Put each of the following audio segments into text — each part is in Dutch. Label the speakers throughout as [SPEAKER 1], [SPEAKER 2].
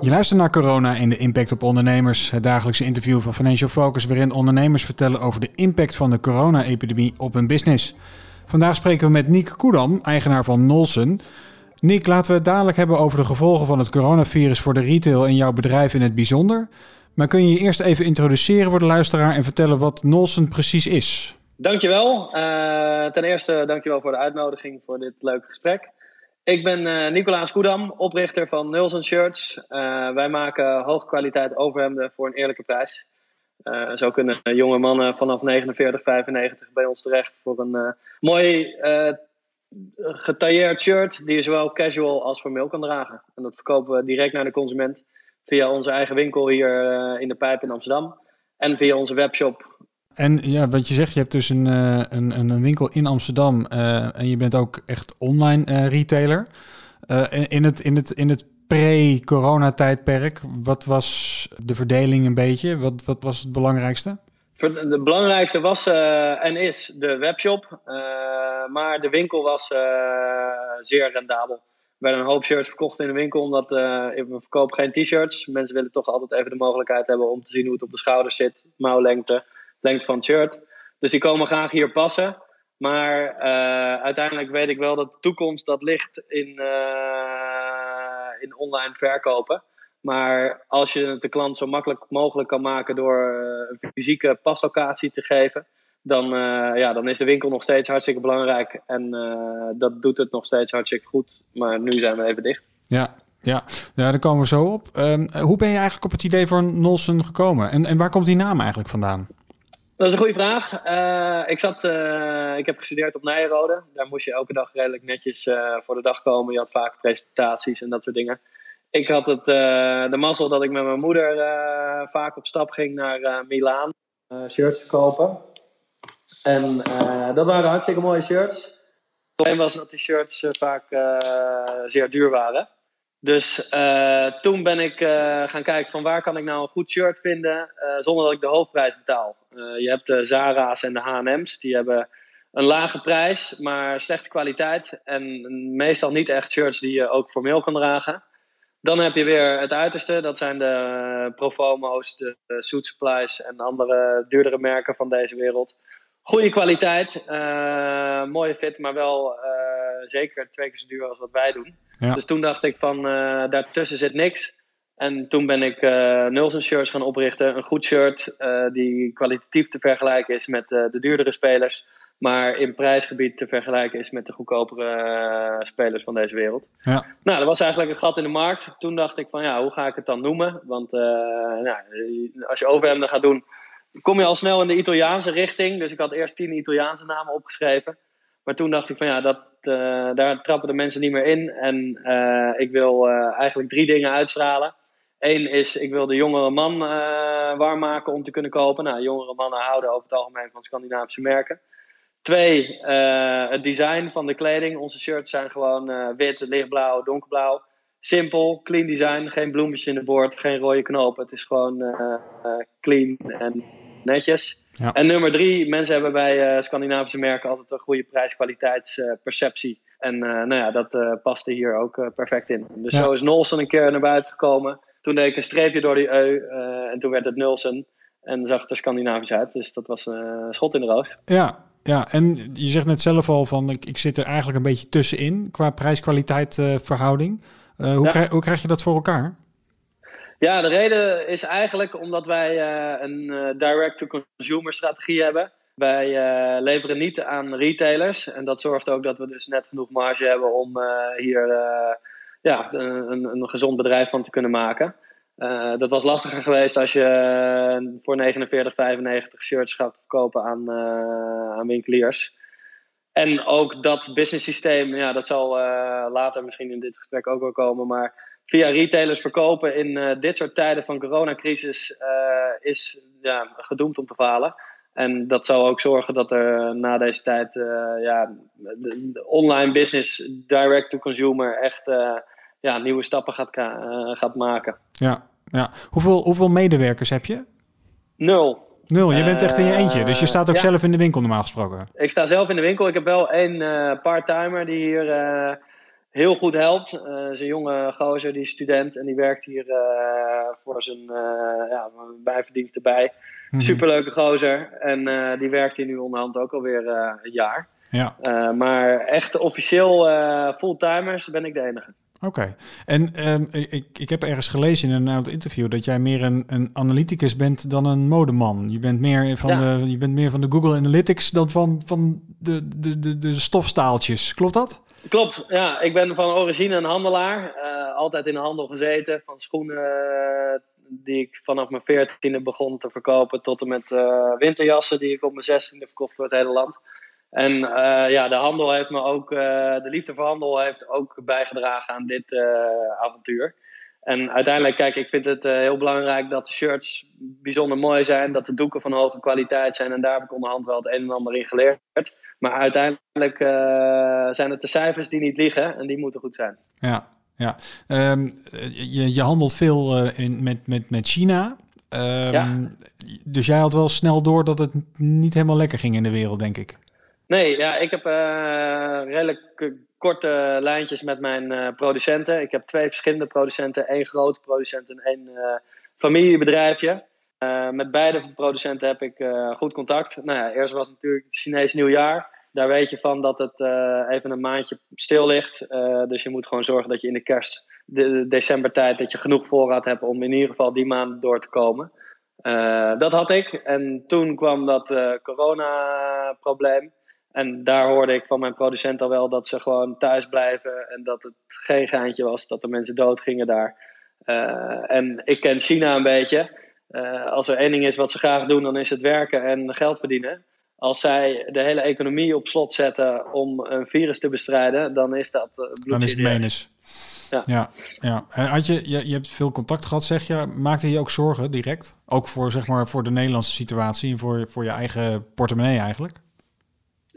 [SPEAKER 1] Je luistert naar Corona en de impact op ondernemers. Het dagelijkse interview van Financial Focus, waarin ondernemers vertellen over de impact van de corona-epidemie op hun business. Vandaag spreken we met Niek Koedam, eigenaar van Nolsen. Niek, laten we het dadelijk hebben over de gevolgen van het coronavirus voor de retail en jouw bedrijf in het bijzonder. Maar kun je je eerst even introduceren voor de luisteraar en vertellen wat Nolsen precies is?
[SPEAKER 2] Dankjewel. Uh, ten eerste dankjewel voor de uitnodiging voor dit leuke gesprek. Ik ben uh, Nicolaas Koedam, oprichter van Nulsen Shirts. Uh, wij maken hoge kwaliteit overhemden voor een eerlijke prijs. Uh, zo kunnen jonge mannen vanaf 49, 95 bij ons terecht voor een mooi getailleerd shirt die je zowel casual als formeel kan dragen. En dat verkopen we direct naar de consument via onze eigen winkel hier in de Pijp in Amsterdam. En via onze webshop
[SPEAKER 1] en ja, wat je zegt, je hebt dus een, uh, een, een winkel in Amsterdam uh, en je bent ook echt online uh, retailer. in het, in het, in het pre-corona-tijdperk, wat was de verdeling een beetje? Wat, wat was het belangrijkste?
[SPEAKER 2] De belangrijkste was en is de webshop, maar de winkel was zeer rendabel. Er werden een hoop shirts verkocht in de winkel, omdat we verkopen geen t-shirts. Mensen willen toch altijd even de mogelijkheid hebben om te zien hoe het op de schouders zit, mouwlengte lengte van het shirt. Dus die komen graag hier passen. Maar uh, uiteindelijk weet ik wel dat de toekomst dat ligt in, uh, in online verkopen. Maar als je het de klant zo makkelijk mogelijk kan maken door uh, een fysieke paslocatie te geven, dan, ja, dan is de winkel nog steeds hartstikke belangrijk. En dat doet het nog steeds hartstikke goed. Maar nu zijn we even dicht.
[SPEAKER 1] Ja, ja, ja daar komen we zo op. Um, hoe ben je eigenlijk op het idee voor Nolsen gekomen? En, en waar komt die naam eigenlijk vandaan?
[SPEAKER 2] Dat is een goede vraag. Uh, ik, zat, uh, ik heb gestudeerd op Nijrode. Daar moest je elke dag redelijk netjes uh, voor de dag komen. Je had vaak presentaties en dat soort dingen. Ik had het, de mazzel dat ik met mijn moeder vaak op stap ging naar Milaan. shirts te kopen. En dat waren hartstikke mooie shirts. Het probleem was dat die shirts vaak zeer duur waren. Dus uh, toen ben ik uh, gaan kijken van waar kan ik nou een goed shirt vinden uh, zonder dat ik de hoofdprijs betaal. je hebt de Zara's en de H&M's, die hebben een lage prijs, maar slechte kwaliteit. En meestal niet echt shirts die je ook formeel kan dragen. Dan heb je weer het uiterste, dat zijn de Profomo's, de, de Suit Supplies en andere duurdere merken van deze wereld. Goede kwaliteit, mooie fit, maar wel zeker twee keer zo duur als wat wij doen. Dus toen dacht ik van, uh, daartussen zit niks. En toen ben ik uh, Nulsen shirts gaan oprichten. Een goed shirt uh, die kwalitatief te vergelijken is met uh, de duurdere spelers. Maar in prijsgebied te vergelijken is met de goedkopere spelers van deze wereld. Ja. Nou, dat was eigenlijk een gat in de markt. Toen dacht ik van ja, hoe ga ik het dan noemen? Want nou, als je overhemden gaat doen, kom je al snel in de Italiaanse richting. Dus ik had eerst tien Italiaanse namen opgeschreven. Maar toen dacht ik van ja, dat, uh, daar trappen de mensen niet meer in. En uh, ik wil uh, eigenlijk drie dingen uitstralen. Eén is, ik wil de jongere man warm maken om te kunnen kopen. Nou, jongere mannen houden over het algemeen van Scandinavische merken. Twee, het design van de kleding. Onze shirts zijn gewoon wit, lichtblauw, donkerblauw. Simpel, clean design. Geen bloemetjes in de boord, geen rode knopen. Het is gewoon clean en netjes. Ja. En nummer drie, mensen hebben bij uh, Scandinavische merken altijd een goede prijs-kwaliteitsperceptie. en uh, nou ja, dat paste hier ook perfect in. Dus ja. zo is Nolsen een keer naar buiten gekomen. Toen deed ik een streepje door die eu en toen werd het Nulsen. En zag het er Scandinavisch uit. Dus dat was een schot in de roos.
[SPEAKER 1] Ja, ja, en je zegt net zelf al van ik, ik zit er eigenlijk een beetje tussenin qua prijs-kwaliteit verhouding. hoe, ja. krijg, hoe krijg je dat voor elkaar?
[SPEAKER 2] Ja, de reden is eigenlijk omdat wij uh, een uh, direct-to-consumer strategie hebben. Wij uh, leveren niet aan retailers. En dat zorgt ook dat we dus net genoeg marge hebben om hier ja, een, een, gezond bedrijf van te kunnen maken. dat was lastiger geweest als je voor 49, 95 shirts gaat verkopen aan, aan winkeliers. En ook dat business systeem, ja, dat zal later misschien in dit gesprek ook wel komen. Maar via retailers verkopen in uh, dit soort tijden van coronacrisis uh, is ja, gedoemd om te falen. En dat zal ook zorgen dat er na deze tijd uh, ja, de, de, online business direct to consumer echt ja, nieuwe stappen gaat, gaat maken.
[SPEAKER 1] Ja, ja. Hoeveel, hoeveel medewerkers heb je?
[SPEAKER 2] Nul.
[SPEAKER 1] Nul, je bent echt in je eentje. Dus je staat ook ja. zelf in de winkel normaal gesproken.
[SPEAKER 2] Ik sta zelf in de winkel. Ik heb wel één part-timer die hier heel goed helpt. Uh, is een jonge gozer, die is student en die werkt hier voor zijn ja, bijverdienst erbij. Mm Superleuke gozer en die werkt hier nu onderhand ook alweer een jaar. Ja. maar echt officieel fulltimers ben ik de enige.
[SPEAKER 1] Oké. En ehm, ik, ik heb ergens gelezen in een oud interview dat jij meer een, een analyticus bent dan een modeman. Je bent meer van, de, je bent meer van de Google Analytics dan van, van de, de, de, de stofstaaltjes. Klopt dat?
[SPEAKER 2] Klopt, ja. Ik ben van origine een handelaar. Uh, altijd in de handel gezeten. Van schoenen uh, die ik vanaf mijn veertiende begon te verkopen... tot en met uh, winterjassen die ik op mijn zestiende verkocht voor het hele land. En ja, de handel heeft me ook, de liefde voor handel heeft ook bijgedragen aan dit avontuur. En uiteindelijk, kijk, ik vind het heel belangrijk dat de shirts bijzonder mooi zijn, dat de doeken van hoge kwaliteit zijn. En daar heb ik onderhand wel het een en ander in geleerd. Maar uiteindelijk zijn het de cijfers die niet liggen en die moeten goed zijn.
[SPEAKER 1] Ja, ja. Um, je, je handelt veel in, met, met, met China. Um, ja. Dus jij had wel snel door dat het niet helemaal lekker ging in de wereld, denk ik.
[SPEAKER 2] Nee, ja, ik heb redelijk korte lijntjes met mijn uh, producenten. Ik heb twee verschillende producenten. één grote producent en één uh, familiebedrijfje. met beide producenten heb ik goed contact. Nou ja, eerst was het natuurlijk het Chinees nieuwjaar. Daar weet je van dat het even een maandje stil ligt. dus je moet gewoon zorgen dat je in de kerst, de, de decembertijd, dat je genoeg voorraad hebt om in ieder geval die maand door te komen. dat had ik. En toen kwam dat corona-probleem. En daar hoorde ik van mijn producent al wel dat ze gewoon thuis blijven en dat het geen geintje was dat de mensen doodgingen daar. Uh, en ik ken China een beetje. Uh, als er één ding is wat ze graag doen, dan is het werken en geld verdienen. Als zij de hele economie op slot zetten om een virus te bestrijden, dan is dat uh,
[SPEAKER 1] Dan is het menens. Ja. ja, ja. Had je, je, je hebt veel contact gehad, zeg je. Maakte je ook zorgen direct? Ook voor, zeg maar, voor de Nederlandse situatie en voor, voor je eigen portemonnee eigenlijk?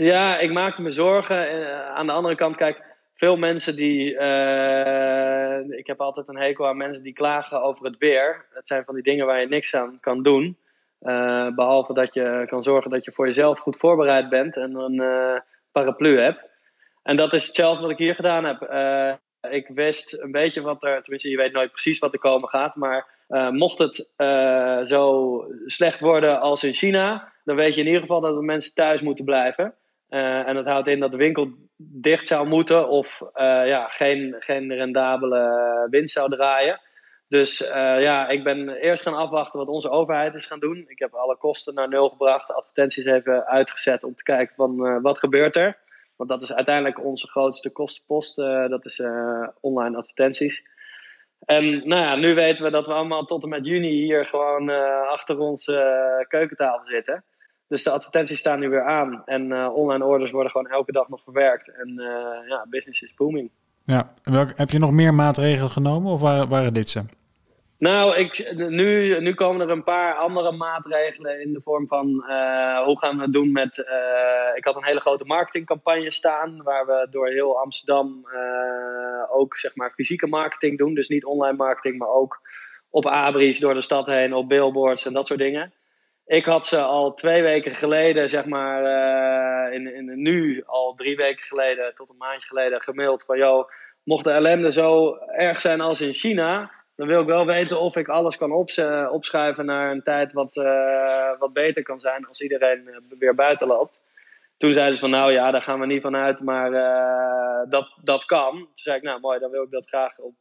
[SPEAKER 2] Ja, ik maakte me zorgen. Uh, aan de andere kant, kijk, veel mensen die. Uh, ik heb altijd een hekel aan mensen die klagen over het weer. Het zijn van die dingen waar je niks aan kan doen. Uh, behalve dat je kan zorgen dat je voor jezelf goed voorbereid bent en een paraplu hebt. En dat is hetzelfde wat ik hier gedaan heb. ik wist een beetje wat er. Tenminste, je weet nooit precies wat er komen gaat. Maar mocht het zo slecht worden als in China. Dan weet je in ieder geval dat de mensen thuis moeten blijven. Uh, en dat houdt in dat de winkel dicht zou moeten of uh, ja, geen, geen rendabele winst zou draaien. Dus uh, ja, ik ben eerst gaan afwachten wat onze overheid is gaan doen. Ik heb alle kosten naar nul gebracht, advertenties even uitgezet om te kijken van wat gebeurt er. Want dat is uiteindelijk onze grootste kostenpost, dat is online advertenties. En nou ja, nu weten we dat we allemaal tot en met juni hier gewoon achter onze keukentafel zitten. Dus de advertenties staan nu weer aan. En uh, online orders worden gewoon elke dag nog verwerkt. En uh, ja, business is booming.
[SPEAKER 1] Ja, welk, heb je nog meer maatregelen genomen of waren, waren dit ze?
[SPEAKER 2] Nou, ik, nu, nu komen er een paar andere maatregelen in de vorm van uh, hoe gaan we het doen met. ik had een hele grote marketingcampagne staan, waar we door heel Amsterdam ook zeg maar fysieke marketing doen. Dus niet online marketing, maar ook op abris door de stad heen, op billboards en dat soort dingen. Ik had ze al twee weken geleden, zeg maar, uh, in, in, nu al drie weken geleden tot een maandje geleden gemaild van, joh, mocht de ellende zo erg zijn als in China, dan wil ik wel weten of ik alles kan opschuiven naar een tijd wat, uh, wat beter kan zijn als iedereen eh, weer buiten loopt. Toen zeiden ze van, nou ja, daar gaan we niet van uit, maar dat, dat kan. Toen zei ik, nou mooi, dan wil ik dat graag op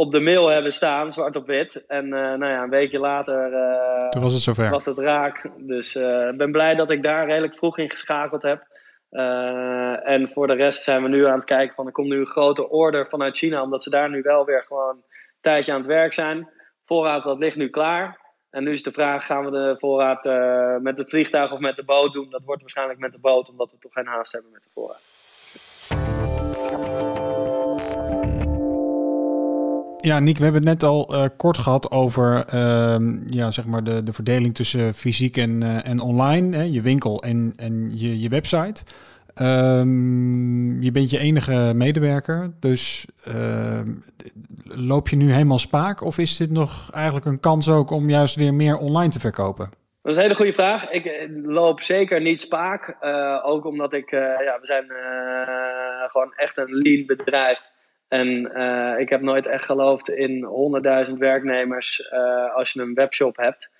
[SPEAKER 2] op de mail hebben staan, zwart op wit. En uh, nou ja, een weekje later uh,
[SPEAKER 1] Toen was het zover.
[SPEAKER 2] Was het raak. Dus uh, ik ben blij dat ik daar redelijk vroeg in geschakeld heb. en voor de rest zijn we nu aan het kijken van er komt nu een grote order vanuit China, omdat ze daar nu wel weer gewoon een tijdje aan het werk zijn. Voorraad dat ligt nu klaar. En nu is de vraag, gaan we de voorraad met het vliegtuig of met de boot doen? Dat wordt waarschijnlijk met de boot, omdat we toch geen haast hebben met de voorraad.
[SPEAKER 1] Ja, Nick, we hebben het net al uh, kort gehad over uh, ja, zeg maar de, de verdeling tussen fysiek en, uh, en online. Hè, je winkel en, en je, je website. Um, je bent je enige medewerker, dus uh, loop je nu helemaal spaak? Of is dit nog eigenlijk een kans ook om juist weer meer online te verkopen?
[SPEAKER 2] Dat is een hele goede vraag. Ik loop zeker niet spaak. Ook omdat ik, ja, we zijn gewoon echt een lean bedrijf. En ik heb nooit echt geloofd in 100.000 werknemers als je een webshop hebt.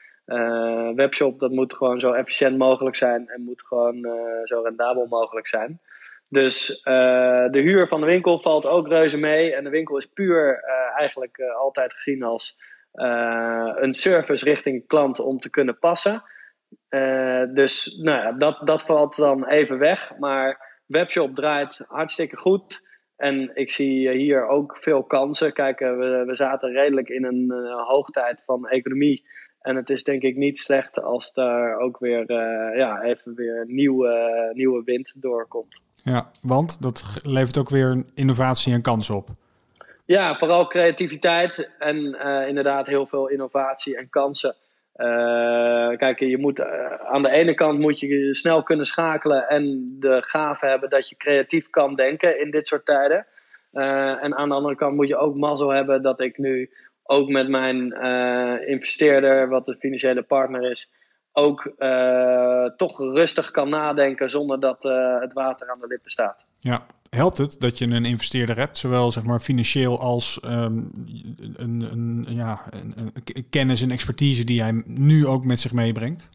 [SPEAKER 2] webshop dat moet gewoon zo efficiënt mogelijk zijn en moet gewoon zo rendabel mogelijk zijn. Dus de huur van de winkel valt ook reuze mee. En de winkel is puur eigenlijk altijd gezien als een service richting klant om te kunnen passen. Uh, dus nou ja, dat, dat valt dan even weg. Maar webshop draait hartstikke goed. En ik zie hier ook veel kansen. Kijk, eh, we, we zaten redelijk in een uh, hoogtijd van economie. En het is denk ik niet slecht als daar ook weer uh, ja, even weer nieuwe, nieuwe wind doorkomt.
[SPEAKER 1] Ja, want dat levert ook weer innovatie en kansen op.
[SPEAKER 2] Ja, vooral creativiteit en inderdaad heel veel innovatie en kansen. Uh, kijk, je moet, uh, aan de ene kant moet je snel kunnen schakelen en de gave hebben dat je creatief kan denken in dit soort tijden. Uh, en aan de andere kant moet je ook mazzel hebben dat ik nu ook met mijn investeerder, wat de financiële partner is, ook toch rustig kan nadenken zonder dat het water aan de lippen staat.
[SPEAKER 1] Ja, helpt het dat je een investeerder hebt, zowel zeg maar financieel als um, een, een, ja, een, een, kennis en expertise die hij nu ook met zich meebrengt?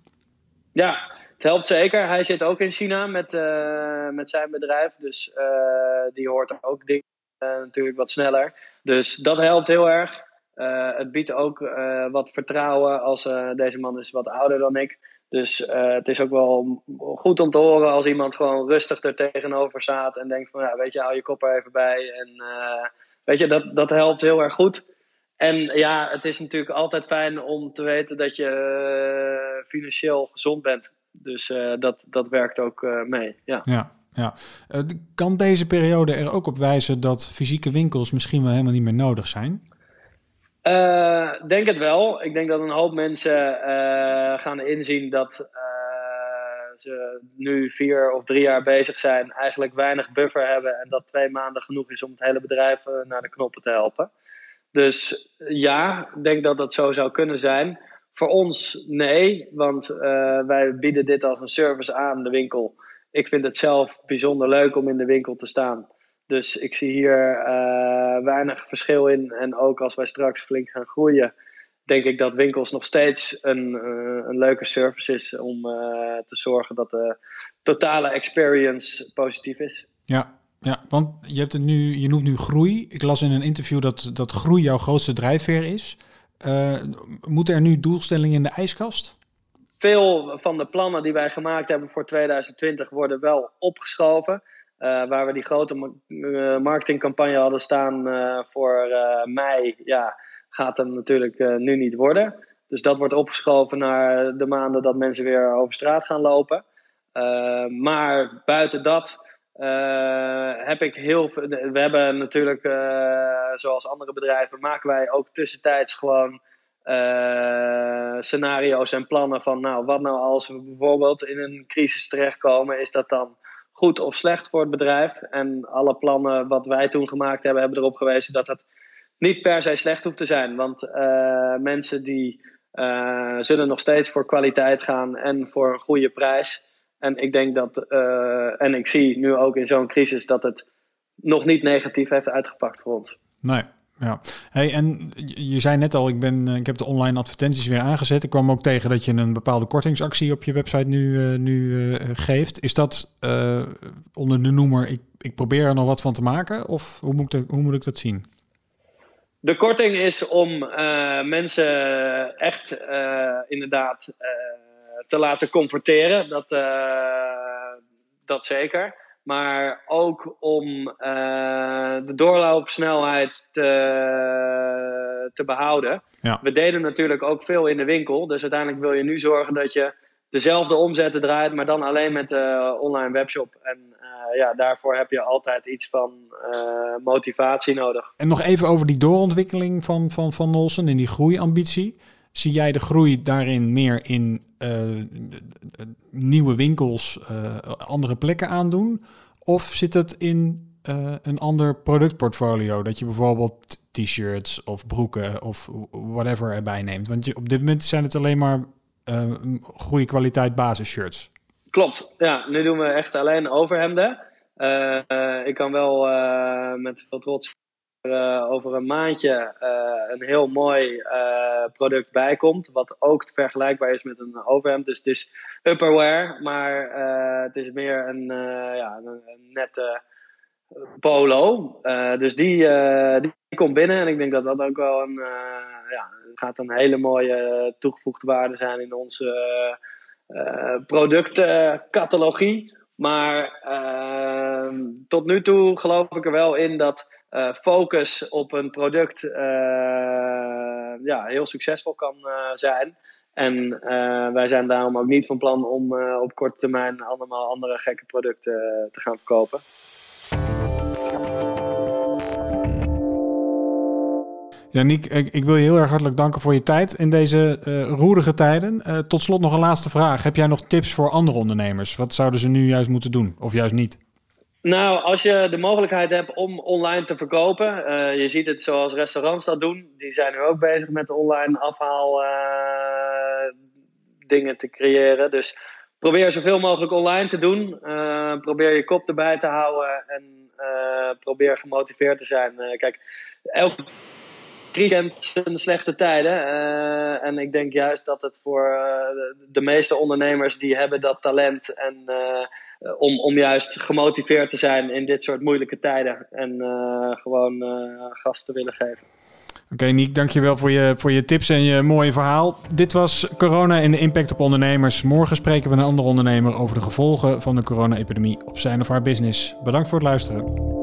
[SPEAKER 2] Ja, het helpt zeker. Hij zit ook in China met, uh, met zijn bedrijf, dus uh, die hoort ook dingen uh, natuurlijk wat sneller. Dus dat helpt heel erg. het biedt ook wat vertrouwen als deze man is wat ouder dan ik. Dus uh, het is ook wel goed om te horen als iemand gewoon rustig er tegenover staat en denkt van ja, weet je, hou je kop er even bij. En uh, weet je, dat, dat helpt heel erg goed. En ja, het is natuurlijk altijd fijn om te weten dat je uh, financieel gezond bent. Dus dat, dat werkt ook mee. Ja.
[SPEAKER 1] ja. Ja, kan deze periode er ook op wijzen dat fysieke winkels misschien wel helemaal niet meer nodig zijn?
[SPEAKER 2] Uh, denk het wel. Ik denk dat een hoop mensen uh, gaan inzien dat uh, ze nu vier of drie jaar bezig zijn, eigenlijk weinig buffer hebben en dat twee maanden genoeg is om het hele bedrijf naar de knoppen te helpen. Dus ja, ik denk dat dat zo zou kunnen zijn. Voor ons nee, want wij bieden dit als een service aan de winkel. Ik vind het zelf bijzonder leuk om in de winkel te staan. Dus ik zie hier uh, weinig verschil in. En ook als wij straks flink gaan groeien, denk ik dat winkels nog steeds een, uh, een leuke service is om uh, te zorgen dat de totale experience positief is.
[SPEAKER 1] Ja, ja, want je, hebt het nu, je noemt nu groei. Ik las in een interview dat, dat groei jouw grootste drijfveer is. moeten er nu doelstellingen in de ijskast?
[SPEAKER 2] Veel van de plannen die wij gemaakt hebben voor 2020 worden wel opgeschoven. Uh, waar we die grote uh, marketingcampagne hadden staan uh, voor mei, ja, gaat hem natuurlijk nu niet worden. Dus dat wordt opgeschoven naar de maanden dat mensen weer over straat gaan lopen. maar buiten dat heb ik heel veel. We hebben natuurlijk, zoals andere bedrijven, maken wij ook tussentijds gewoon scenario's en plannen van, nou, wat nou als we bijvoorbeeld in een crisis terechtkomen, is dat dan goed of slecht voor het bedrijf. En alle plannen wat wij toen gemaakt hebben, hebben erop gewezen dat het niet per se slecht hoeft te zijn. Want uh, mensen die uh, zullen nog steeds voor kwaliteit gaan en voor een goede prijs. En ik denk dat, uh, en ik zie nu ook in zo'n crisis dat het nog niet negatief heeft uitgepakt voor ons.
[SPEAKER 1] Nee, ja, hey, en je zei net al, ik, ben, eh, ik heb de online advertenties weer aangezet. Ik kwam ook tegen dat je een bepaalde kortingsactie op je website nu, uh, nu uh, geeft. Is dat onder de noemer, ik, ik probeer er nog wat van te maken? Of hoe moet ik, hoe moet ik dat zien?
[SPEAKER 2] De korting is om mensen echt inderdaad te laten converteren. Dat, dat zeker maar ook om uh, de doorloopsnelheid te, te behouden. Ja. We deden natuurlijk ook veel in de winkel, dus uiteindelijk wil je nu zorgen dat je dezelfde omzetten draait, maar dan alleen met de online webshop. En uh, ja, daarvoor heb je altijd iets van uh, motivatie nodig.
[SPEAKER 1] En nog even over die doorontwikkeling van, van, van Nolsen en die groeiambitie. Zie jij de groei daarin meer in uh, nieuwe winkels, uh, andere plekken aandoen? Of zit het in uh, een ander productportfolio? Dat je bijvoorbeeld t-shirts of broeken of whatever erbij neemt. Want je, op dit moment zijn het alleen maar goede kwaliteit basisshirts.
[SPEAKER 2] Klopt, ja. Nu doen we echt alleen overhemden. ik kan wel met veel trots over een maandje een heel mooi product bijkomt. Wat ook vergelijkbaar is met een overhemd. Dus het is upperwear, maar het is meer een, ja, een, nette polo. dus die, die komt binnen en ik denk dat dat ook wel een, ja, gaat een hele mooie toegevoegde waarde zijn in onze uh, productcatalogie. Maar uh, tot nu toe geloof ik er wel in dat uh, focus op een product uh, ja, heel succesvol kan zijn. En wij zijn daarom ook niet van plan om op korte termijn allemaal andere gekke producten te gaan verkopen.
[SPEAKER 1] Ja, Niek, ik, ik, wil je heel erg hartelijk danken voor je tijd in deze uh, roerige tijden. Tot slot nog een laatste vraag. Heb jij nog tips voor andere ondernemers? Wat zouden ze nu juist moeten doen of juist niet?
[SPEAKER 2] Nou, als je de mogelijkheid hebt om online te verkopen, uh, je ziet het zoals restaurants dat doen. Die zijn nu ook bezig met online afhaal dingen te creëren. Dus probeer zoveel mogelijk online te doen. probeer je kop erbij te houden en probeer gemotiveerd te zijn. kijk, elke crisis slechte tijden. Uh, en ik denk juist dat het voor uh, de meeste ondernemers die hebben dat talent en uh, om, om juist gemotiveerd te zijn in dit soort moeilijke tijden en gewoon gas te willen geven.
[SPEAKER 1] Oké, okay, dankjewel voor je, voor je tips en je mooie verhaal. Dit was Corona en de impact op ondernemers. Morgen spreken we een andere ondernemer over de gevolgen van de corona-epidemie op zijn of haar business. Bedankt voor het luisteren.